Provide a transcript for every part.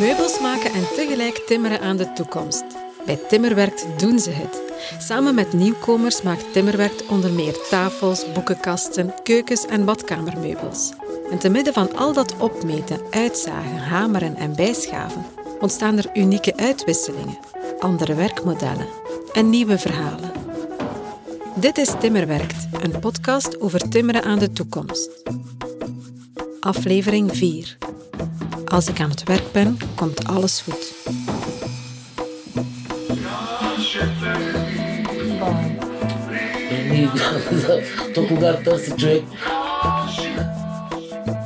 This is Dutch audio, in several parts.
Meubels maken en tegelijk timmeren aan de toekomst. Bij Timmerwerkt doen ze het. Samen met nieuwkomers maakt Timmerwerkt onder meer tafels, boekenkasten, keukens en badkamermeubels. En te midden van al dat opmeten, uitzagen, hameren en bijschaven ontstaan er unieke uitwisselingen, andere werkmodellen en nieuwe verhalen. Dit is Timmerwerkt, een podcast over timmeren aan de toekomst. Aflevering 4. Als ik aan het werk ben, komt alles goed.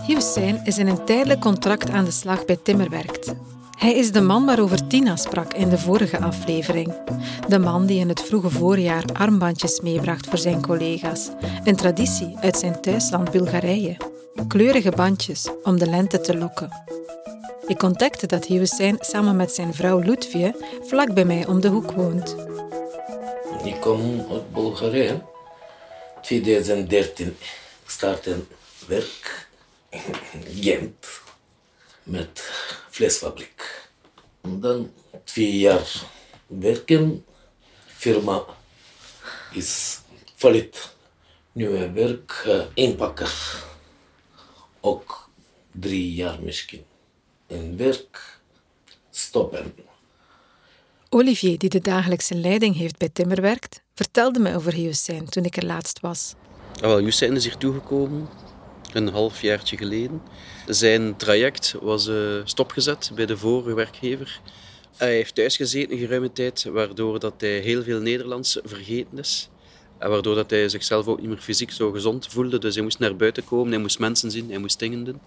Hugh Sein is in een tijdelijk contract aan de slag bij Timmerwerkt, hij is de man waarover Tina sprak in de vorige aflevering. De man die in het vroege voorjaar armbandjes meebracht voor zijn collega's. Een traditie uit zijn thuisland Bulgarije. Kleurige bandjes om de lente te lokken. Ik ontdekte dat Hussein samen met zijn vrouw Lutfie vlak bij mij om de hoek woont. Ik kom uit Bulgarije. 2013 ik startte werk Gent met vleesfabriek. Dan twee jaar werken. Firma is failliet. Nieuwe werk uh, inpakker. Ook drie jaar misschien. En werk stoppen. Olivier, die de dagelijkse leiding heeft bij Timmerwerkt, vertelde mij over Hussein toen ik er laatst was. Ah, wel, Hussein is hier toegekomen een halfjaartje geleden. Zijn traject was uh, stopgezet bij de vorige werkgever. Hij heeft thuisgezeten een geruime tijd, waardoor dat hij heel veel Nederlands vergeten is. En waardoor dat hij zichzelf ook niet meer fysiek zo gezond voelde. Dus hij moest naar buiten komen, hij moest mensen zien, hij moest dingen doen.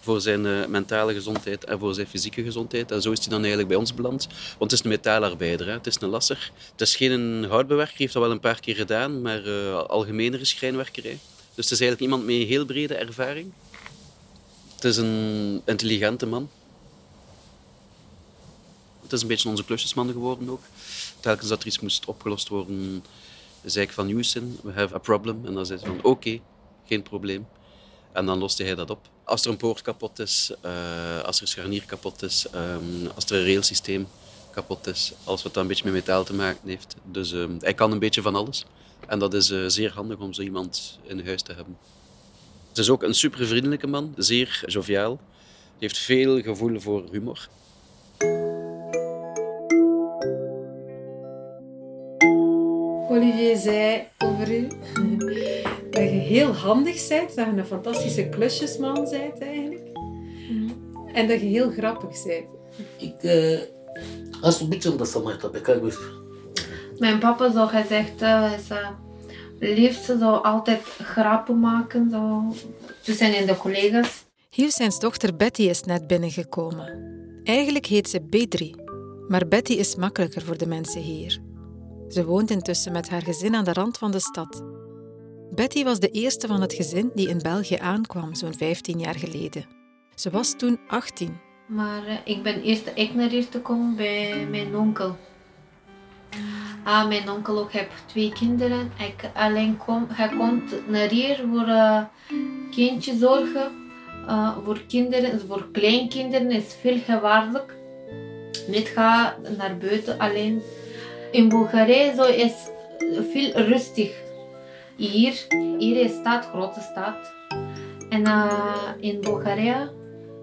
Voor zijn uh, mentale gezondheid en voor zijn fysieke gezondheid. En zo is hij dan eigenlijk bij ons beland. Want het is een metaalarbeider, hè. het is een lasser. Het is geen houtbewerker, hij heeft dat wel een paar keer gedaan, maar uh, algemenere schrijnwerkerij. Dus het is eigenlijk iemand met een heel brede ervaring. Het is een intelligente man. Het is een beetje onze klusjesman geworden ook. Telkens dat er iets moest opgelost worden, zei ik van Houston, we have a problem. En dan zei hij van oké, geen probleem. En dan loste hij dat op. Als er een poort kapot is, uh, als er een scharnier kapot is, um, als er een railsysteem kapot is, alles wat dan een beetje met metaal te maken heeft. Dus uh, hij kan een beetje van alles. En dat is uh, zeer handig om zo iemand in huis te hebben. Het is ook een super vriendelijke man, zeer joviaal. Hij heeft veel gevoel voor humor. Olivier zei over u dat je heel handig bent, dat je een fantastische klusjesman bent eigenlijk. En dat je heel grappig bent. Ik was een beetje dat van mij dat ik Mijn papa zo gezegd, uh liefst zou altijd grappen maken zo, tussen de collega's. Husseins dochter Betty is net binnengekomen. Eigenlijk heet ze Bedri, maar Betty is makkelijker voor de mensen hier. Ze woont intussen met haar gezin aan de rand van de stad. Betty was de eerste van het gezin die in België aankwam, zo'n 15 jaar geleden. Ze was toen 18. Maar uh, ik ben eerst ik naar hier te komen bij mijn onkel. Ah, mijn onkel ook heeft twee kinderen. Ik alleen kom, hij komt naar hier voor uh, kindje zorgen. Uh, voor kinderen, voor kleinkinderen is veel gevaarlijk. Niet ga naar buiten alleen. In Bulgarije zo is veel rustig. Hier, hier is stad, grote stad. En uh, in Bulgarije,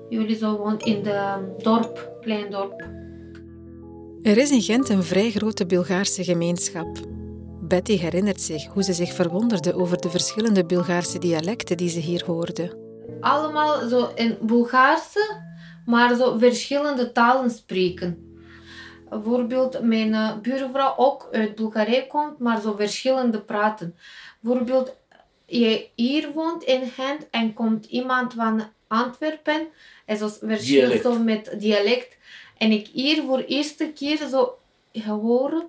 jullie zo woont in de dorp, klein dorp. Er is in Gent een vrij grote Bulgaarse gemeenschap. Betty herinnert zich hoe ze zich verwonderde over de verschillende Bulgaarse dialecten die ze hier hoorde. Allemaal zo in Bulgaarse, maar zo verschillende talen spreken. Bijvoorbeeld mijn uh, buurvrouw ook uit Bulgarije komt, maar zo verschillende praten. Bijvoorbeeld je hier woont in Gent en komt iemand van Antwerpen en zo verschillend zo met dialect. En ik hier voor de eerste keer zo gehoord.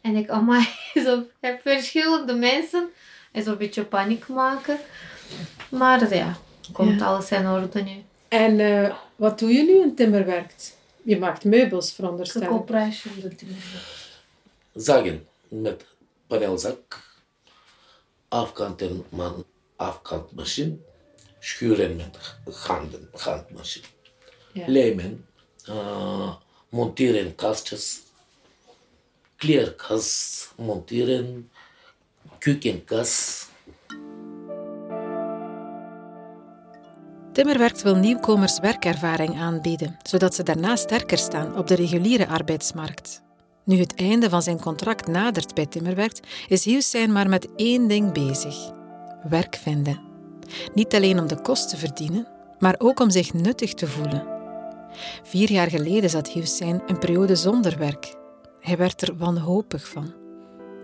En ik amai, zo heb verschillende mensen. En zo een beetje paniek maken. Maar ja, komt ja. alles in orde nu. En uh, wat doe je nu in Timmerwerkt? Je maakt meubels, veronderstel ik. Coöperatie de Timmerwerkt. Zagen met paneelzak. afkanten man afkantmachine, schuren met handen, handmachine. Ja. Lijmen, eh, monteren kastjes, kleerkast monteren, keukenkast. Timmerwerkt wil nieuwkomers werkervaring aanbieden, zodat ze daarna sterker staan op de reguliere arbeidsmarkt. Nu het einde van zijn contract nadert bij Timmerwerkt, is Hiussijn maar met één ding bezig: werk vinden. Niet alleen om de kost te verdienen, maar ook om zich nuttig te voelen. Vier jaar geleden zat Hiussijn een periode zonder werk. Hij werd er wanhopig van.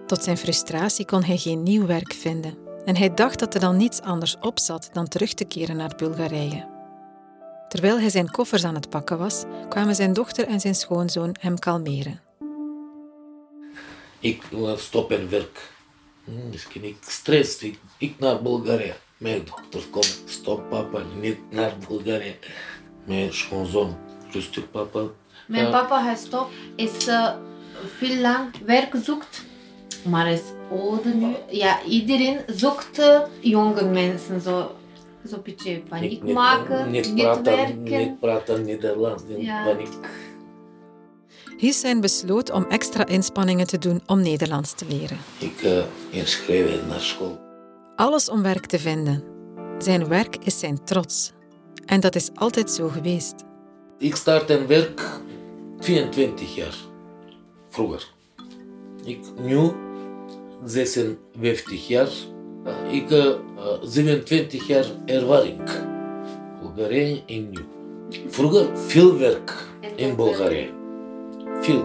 Tot zijn frustratie kon hij geen nieuw werk vinden en hij dacht dat er dan niets anders op zat dan terug te keren naar Bulgarije. Terwijl hij zijn koffers aan het pakken was, kwamen zijn dochter en zijn schoonzoon hem kalmeren. Ik wil stoppen werk. Hmm, Misschien ik stress, ik, ik naar Bulgarije. Mijn dochter komt, stop papa, niet naar Bulgarije. Mijn schoonzoon, rustig papa. Mijn Ja. papa hij stop is veel lang werk zoekt, maar is ouder nu. Ja, iedereen zoekt eh, jonge mensen zo, zo een beetje paniek Niet- maken, niet, niet, praten, werken. Niet praten Nederlands, in Ja. paniek. Hussein besloot om extra inspanningen te doen om Nederlands te leren. Ik uh, naar school. Alles om werk te vinden. Zijn werk is zijn trots. En dat is altijd zo geweest. Ik start een werk 24 jaar. Vroeger. Ik nu 56 jaar. Uh, Ik uh, 27 jaar ervaring. Bulgarije en nu. Vroeger veel werk in Bulgarije. Veel.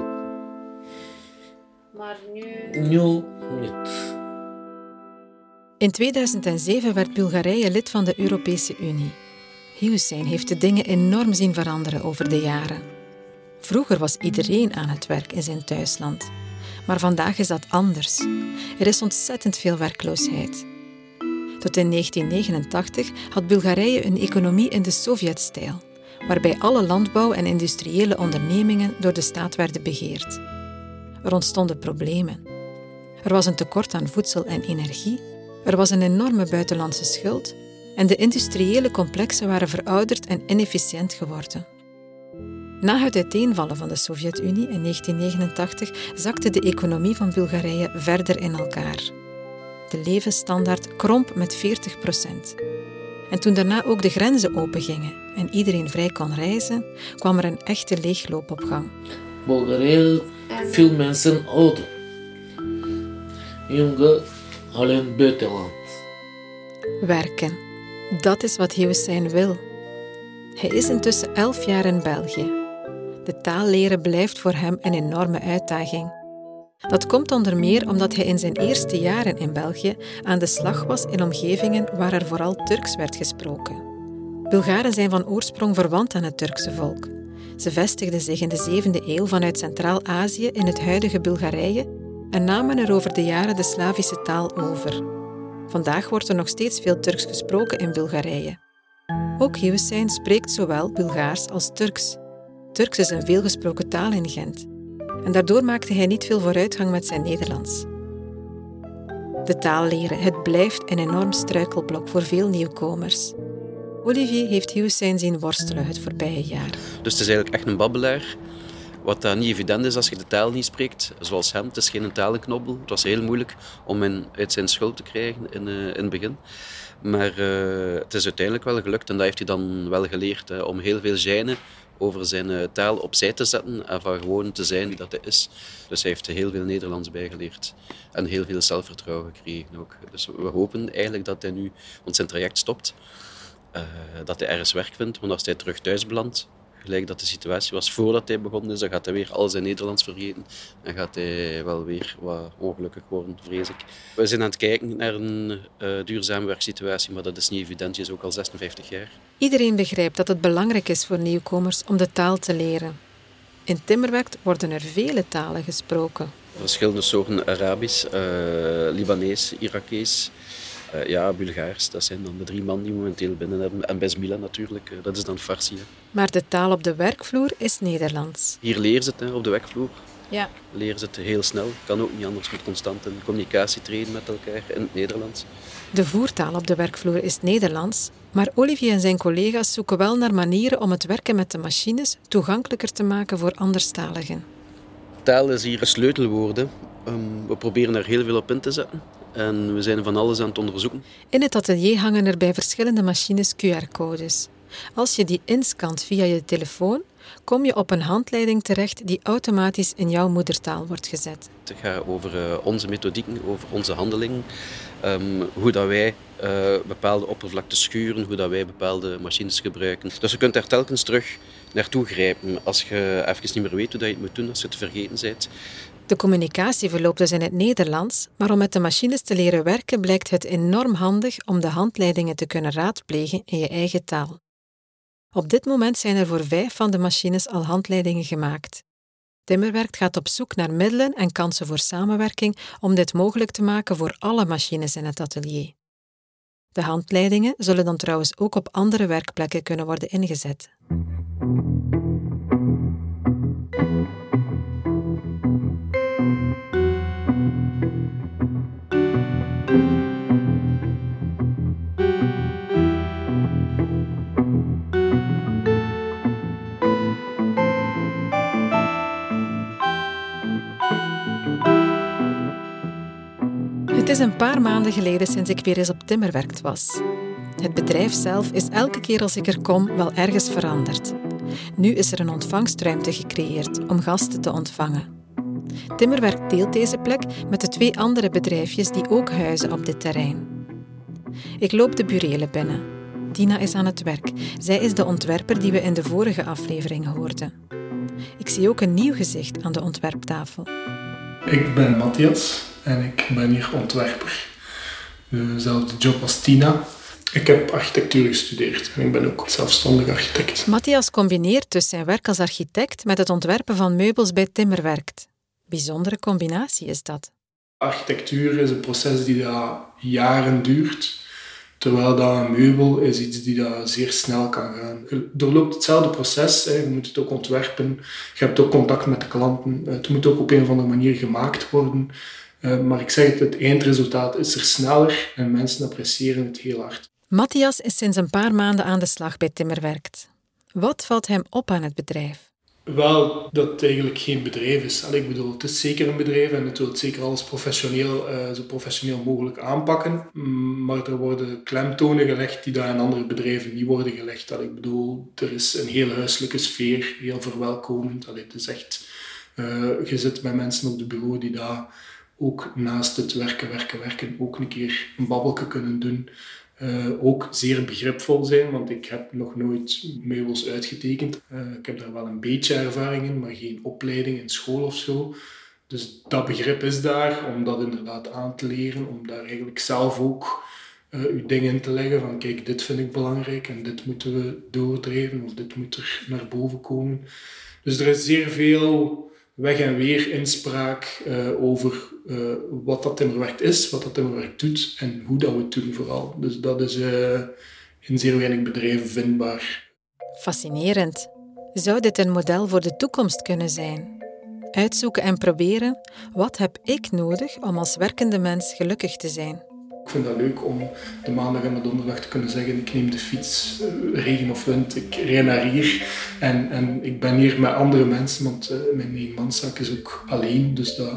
Maar nu... Nu niet. In 2007 werd Bulgarije lid van de Europese Unie. Hussein heeft de dingen enorm zien veranderen over de jaren. Vroeger was iedereen aan het werk in zijn thuisland. Maar vandaag is dat anders. Er is ontzettend veel werkloosheid. Tot in 1989 had Bulgarije een economie in de Sovjet-stijl, waarbij alle landbouw- en industriële ondernemingen door de staat werden beheerd. Er ontstonden problemen. Er was een tekort aan voedsel en energie, er was een enorme buitenlandse schuld en de industriële complexen waren verouderd en inefficiënt geworden. Na het uiteenvallen van de Sovjet-Unie in 1989 zakte de economie van Bulgarije verder in elkaar. De levensstandaard kromp met 40 procent. En toen daarna ook de grenzen opengingen en iedereen vrij kon reizen, kwam er een echte leegloop op gang. Bulgarije, veel mensen ouder. Jonge, alleen buitenland. Werken. Dat is wat Hussein wil. Hij is intussen elf jaar in België. De taal leren blijft voor hem een enorme uitdaging. Dat komt onder meer omdat hij in zijn eerste jaren in België aan de slag was in omgevingen waar er vooral Turks werd gesproken. Bulgaren zijn van oorsprong verwant aan het Turkse volk. Ze vestigden zich in de 7e eeuw vanuit Centraal-Azië in het huidige Bulgarije en namen er over de jaren de Slavische taal over. Vandaag wordt er nog steeds veel Turks gesproken in Bulgarije. Ook Hussein spreekt zowel Bulgaars als Turks. Turks is een veelgesproken taal in Gent. En daardoor maakte hij niet veel vooruitgang met zijn Nederlands. De taal leren, het blijft een enorm struikelblok voor veel nieuwkomers. Olivier heeft Hussein zien worstelen het voorbije jaar. Dus het is eigenlijk echt een babbelaar. Wat dat niet evident is als je de taal niet spreekt, zoals hem. Het is geen talenknobbel. Het was heel moeilijk om hem uit zijn schuld te krijgen in, uh, in het begin. Maar uh, het is uiteindelijk wel gelukt en dat heeft hij dan wel geleerd. Om heel veel gêne over zijn uh, taal opzij te zetten en van gewoon te zijn wie dat hij is. Dus hij heeft heel veel Nederlands bijgeleerd en heel veel zelfvertrouwen gekregen ook. Dus we hopen eigenlijk dat hij nu, want zijn traject stopt, dat hij ergens werk vindt. Want als hij terug thuis belandt, gelijk dat de situatie was voordat hij begonnen is, dan gaat hij weer al zijn Nederlands vergeten en gaat hij wel weer wat ongelukkig worden, vrees ik. We zijn aan het kijken naar een uh, duurzame werksituatie, maar dat is niet evident. Je is ook al 56 jaar. Iedereen begrijpt dat het belangrijk is voor nieuwkomers om de taal te leren. In Timmerwerkt worden er vele talen gesproken. Verschillende soorten Arabisch, uh, Libanees, Irakees, ja, Bulgaars. Dat zijn dan de drie man die momenteel binnen hebben. En Besmila natuurlijk, dat is dan Farsi. Hè. Maar de taal op de werkvloer is Nederlands. Hier leren ze het hè, op de werkvloer. Ja. Leren ze het heel snel. Kan ook niet anders met constant in communicatie treden met elkaar in het Nederlands. De voertaal op de werkvloer is Nederlands, maar Olivier en zijn collega's zoeken wel naar manieren om het werken met de machines toegankelijker te maken voor anderstaligen. Taal is hier een sleutelwoord. hè. Ehm, we proberen er heel veel op in te zetten. En we zijn van alles aan het onderzoeken. In het atelier hangen er bij verschillende machines QR-codes. Als je die inscant via je telefoon, kom je op een handleiding terecht die automatisch in jouw moedertaal wordt gezet. Het gaat over eh, onze methodieken, over onze handelingen. ehm, hoe dat wij eh, bepaalde oppervlaktes schuren, hoe dat wij bepaalde machines gebruiken. Dus je kunt daar telkens terug naartoe grijpen als je even niet meer weet hoe dat je het moet doen, als je het vergeten bent. De communicatie verloopt dus in het Nederlands, maar om met de machines te leren werken blijkt het enorm handig om de handleidingen te kunnen raadplegen in je eigen taal. Op dit moment zijn er voor vijf van de machines al handleidingen gemaakt. Timmerwerkt gaat op zoek naar middelen en kansen voor samenwerking om dit mogelijk te maken voor alle machines in het atelier. De handleidingen zullen dan trouwens ook op andere werkplekken kunnen worden ingezet. Paar maanden geleden sinds ik weer eens op Timmerwerkt was. Het bedrijf zelf is elke keer als ik er kom wel ergens veranderd. Nu is er een ontvangstruimte gecreëerd om gasten te ontvangen. Timmerwerk deelt deze plek met de twee andere bedrijfjes die ook huizen op dit terrein. Ik loop de burelen binnen. Tina is aan het werk. Zij is de ontwerper die we in de vorige aflevering hoorden. Ik zie ook een nieuw gezicht aan de ontwerptafel. Ik ben Matthias en ik ben hier ontwerper. Dezelfde job als Tina. Ik heb architectuur gestudeerd en ik ben ook zelfstandig architect. Matthias combineert dus zijn werk als architect met het ontwerpen van meubels bij Timmerwerkt. Bijzondere combinatie is dat. Architectuur is een proces die dat jaren duurt, terwijl dat een meubel is iets die dat zeer snel kan gaan. Je doorloopt hetzelfde proces, hè. je moet het ook ontwerpen, je hebt ook contact met de klanten, het moet ook op een of andere manier gemaakt worden. Eh, Maar ik zeg het, het eindresultaat is er sneller en mensen appreciëren het heel hard. Matthias is sinds een paar maanden aan de slag bij Timmerwerkt. Wat valt hem op aan het bedrijf? Wel, dat het eigenlijk geen bedrijf is. Allee, ik bedoel, het is zeker een bedrijf en het wil zeker alles professioneel, eh, zo professioneel mogelijk aanpakken. Mm, Maar er worden klemtonen gelegd die daar in andere bedrijven niet worden gelegd. Allee, ik bedoel, er is een heel huiselijke sfeer, heel verwelkomend. Allee, het is echt, eh, je zit met mensen op de bureau die daar ook naast het werken, werken, werken, ook een keer een babbelje kunnen doen. Eh, ook zeer begripvol zijn, want ik heb nog nooit meubels uitgetekend. Eh, ik heb daar wel een beetje ervaring in, maar geen opleiding in school of zo. Dus dat begrip is daar, om dat inderdaad aan te leren, om daar eigenlijk zelf ook eh uw dingen in te leggen van kijk, dit vind ik belangrijk en dit moeten we doordrijven of dit moet er naar boven komen. Dus er is zeer veel weg en weer inspraak eh, over eh, wat dat timmerwerk is, wat dat timmerwerk doet en hoe dat we het doen vooral. Dus dat is eh, in zeer weinig bedrijven vindbaar. Fascinerend. Zou dit een model voor de toekomst kunnen zijn? Uitzoeken en proberen, wat heb ik nodig om als werkende mens gelukkig te zijn? Ik vind dat leuk om de maandag en de donderdag te kunnen zeggen ik neem de fiets, eh, regen of wind, ik rij naar hier en, en ik ben hier met andere mensen, want eh, mijn eenmanszaak is ook alleen, dus dat,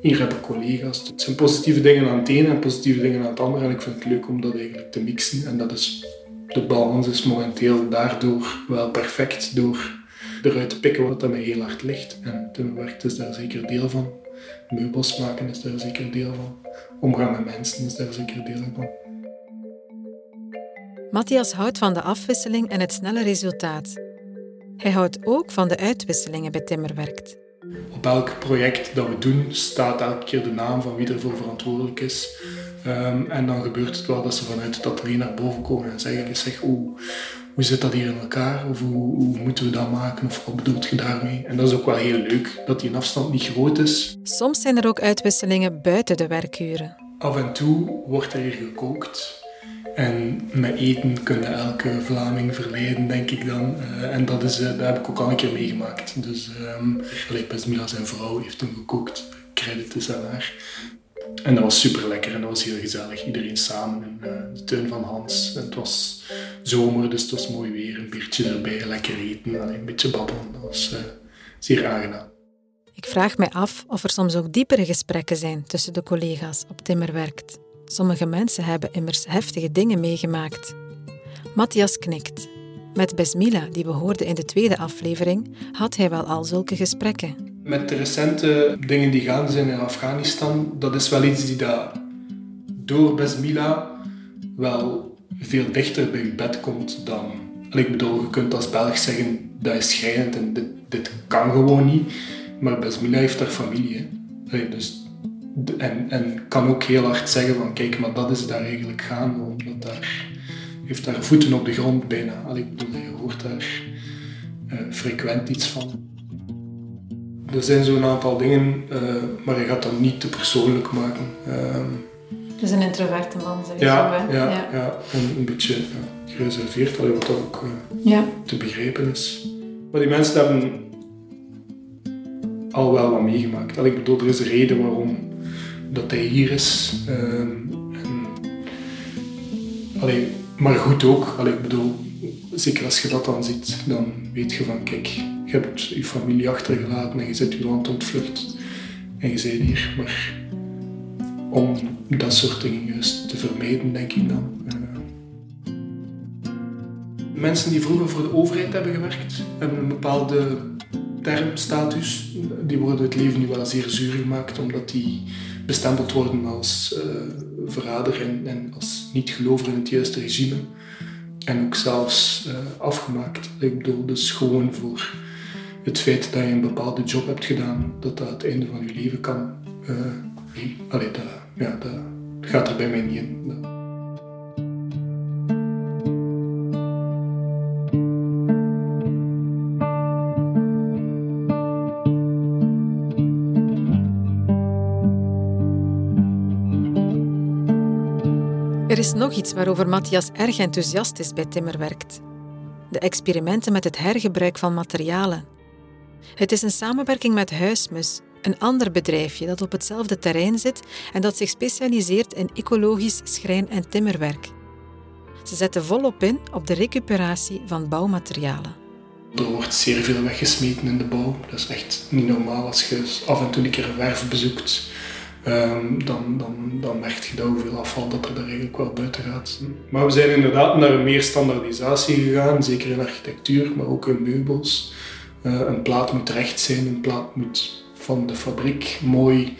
hier heb collega's. Het zijn positieve dingen aan het ene en positieve dingen aan het andere en ik vind het leuk om dat eigenlijk te mixen en dat is, de balans is momenteel daardoor wel perfect door eruit te pikken wat dat mij heel hard ligt en timmerwerk is daar zeker deel van. Meubels maken is daar zeker deel van. Omgaan met mensen is daar zeker deel van. Matthias houdt van de afwisseling en het snelle resultaat. Hij houdt ook van de uitwisselingen bij Timmerwerkt. Op elk project dat we doen staat elke keer de naam van wie ervoor verantwoordelijk is. Ehm, en dan gebeurt het wel dat ze vanuit het atelier naar boven komen en zeggen, zeg, hoe, hoe zit dat hier in elkaar? Of hoe, hoe moeten we dat maken? Of wat bedoelt je daarmee? En dat is ook wel heel leuk, dat die afstand niet groot is. Soms zijn er ook uitwisselingen buiten de werkuren. Af en toe wordt er hier gekookt. En met eten kunnen elke Vlaming verleiden, denk ik dan. Eh, en dat, is, uh, dat heb ik ook al een keer meegemaakt. Dus um, Besmila, zijn vrouw, heeft hem gekookt. Credit is aan haar. En dat was super lekker en dat was heel gezellig. Iedereen samen in uh, de tuin van Hans. En het was zomer, dus het was mooi weer. Een biertje erbij, lekker eten, alleen een beetje babbelen. Dat was zeer aangenaam. Ik vraag mij af of er soms ook diepere gesprekken zijn tussen de collega's op Timmerwerkt. Sommige mensen hebben immers heftige dingen meegemaakt. Matthias knikt. Met Besmila, die we hoorden in de tweede aflevering, had hij wel al zulke gesprekken. Met de recente dingen die gaan zijn in Afghanistan, dat is wel iets die daar door Besmila wel veel dichter bij je bed komt dan... Ik bedoel, je kunt als Belg zeggen, dat is schrijnend en dit, dit kan gewoon niet. Maar Besmila heeft daar familie. Hè. Dus en, en kan ook heel hard zeggen van kijk, maar dat is daar eigenlijk gaan, omdat daar heeft daar voeten op de grond bijna. Ik bedoel, je hoort daar uh, frequent iets van. Er zijn zo'n aantal dingen, uh, maar je gaat dat niet te persoonlijk maken. Uh, dus een introverte man, zeg ja, ja, ja, ja. En een beetje ja, gereserveerd, wat ook uh, ja. te begrijpen is. Maar die mensen hebben al wel wat meegemaakt. Allee, ik bedoel, er is een reden waarom dat hij hier is. Ehm, en, maar goed ook. Allee, ik bedoel, zeker als je dat dan ziet, dan weet je van kijk, je hebt je familie achtergelaten en je zit je land ontvlucht en je bent hier. Maar om dat soort dingen juist te vermijden, denk ik dan. Uh, mensen die vroeger voor de overheid hebben gewerkt, hebben een bepaalde termstatus. Die worden het leven nu wel zeer zuur gemaakt, omdat die bestempeld worden als uh, verrader en, als niet-gelover in het juiste regime. En ook zelfs uh, afgemaakt. Ik bedoel, dus gewoon voor het feit dat je een bepaalde job hebt gedaan, dat dat het einde van je leven kan. Uh, dat, ja, dat gaat er bij mij niet in. Er is nog iets waarover Matthias erg enthousiast is bij Timmer werkt. De experimenten met het hergebruik van materialen. Het is een samenwerking met Huismus, een ander bedrijfje dat op hetzelfde terrein zit en dat zich specialiseert in ecologisch schrijn- en timmerwerk. Ze zetten volop in op de recuperatie van bouwmaterialen. Er wordt zeer veel weggesmeten in de bouw. Dat is echt niet normaal als je af en toe een keer een werf bezoekt Um, dan, dan, dan merk je dat hoeveel afval dat er daar eigenlijk wel buiten gaat. Maar we zijn inderdaad naar meer standaardisatie gegaan, zeker in architectuur, maar ook in meubels. Uh, een plaat moet recht zijn, een plaat moet van de fabriek mooi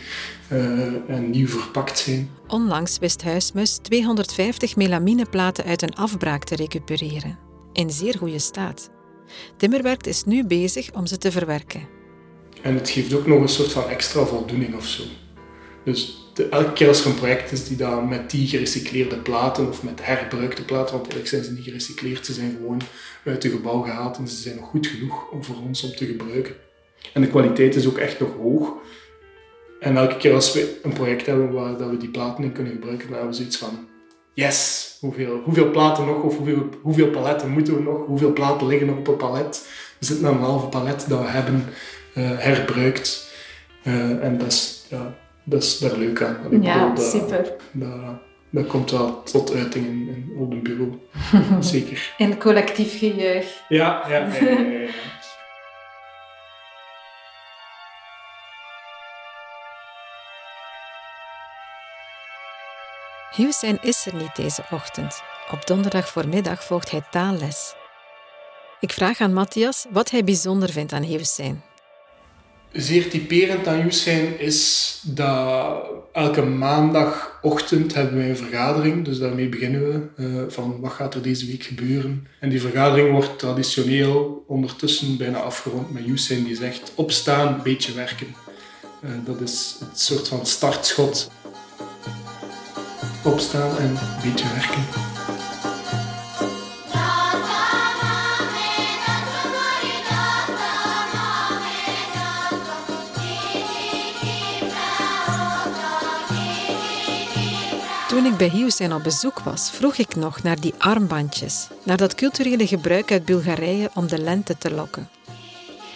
uh, en nieuw verpakt zijn. Onlangs wist Huismus 250 melamineplaten uit een afbraak te recupereren. In zeer goede staat. Timmerwerk is nu bezig om ze te verwerken. En het geeft ook nog een soort van extra voldoening of zo. Dus elke keer als er een project is die dan met die gerecycleerde platen of met herbruikte platen, want eigenlijk zijn ze niet gerecycleerd, ze zijn gewoon uit het gebouw gehaald en ze zijn nog goed genoeg om voor ons om te gebruiken. En de kwaliteit is ook echt nog hoog. En elke keer als we een project hebben waar dat we die platen in kunnen gebruiken, dan hebben we zoiets van yes, hoeveel, hoeveel platen nog of hoeveel, hoeveel paletten moeten we nog, hoeveel platen liggen op een palet. We zitten aan een halve palet dat we hebben uh, herbruikt. Uh, en dat is, ja, dat is daar leuk aan. Ik ja, dat, super. Dat, dat, komt wel tot uiting in, in, op een bureau. Zeker. In collectief gejuich. Ja, ja, ja. ja, ja. Hussein is er niet deze ochtend. Op donderdag voormiddag volgt hij taalles. Ik vraag aan Matthias wat hij bijzonder vindt aan Hussein zeer typerend aan Hussein is dat elke maandagochtend hebben wij een vergadering. Dus daarmee beginnen we uh, van wat gaat er deze week gebeuren. En die vergadering wordt traditioneel ondertussen bijna afgerond met Hussein die zegt opstaan, beetje werken. Uh, dat is het soort van startschot. Opstaan en beetje werken. Toen ik bij Hiusen op bezoek was, vroeg ik nog naar die armbandjes, naar dat culturele gebruik uit Bulgarije om de lente te lokken.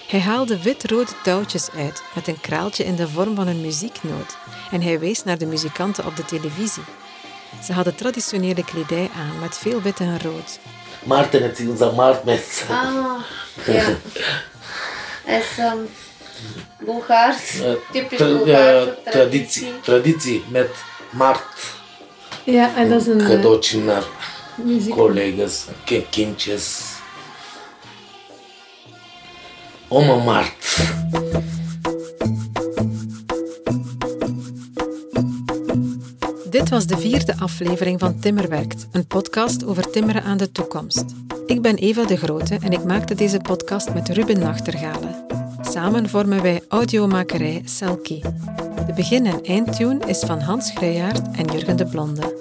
Hij haalde wit-rode touwtjes uit met een kraaltje in de vorm van een muzieknoot en hij wees naar de muzikanten op de televisie. Ze hadden traditionele kledij aan met veel wit en rood. Maarten het is onze maartmes. Ah, ja. Het is um, Bulgaars, Eh, typisch Bulgaarse traditie. Traditie met maart. Ja, en dat is een Cadeautje naar muziek. collega's, ki- kindjes. Oma Maart. Dit was de vierde aflevering van Timmerwerkt, een podcast over timmeren aan de toekomst. Ik ben Eva de Grote en ik maakte deze podcast met Ruben Nachtergalen. Samen vormen wij audiomakerij Selkie. De begin- en eindtune is van Hans Gruijaert en Jurgen de Blonde.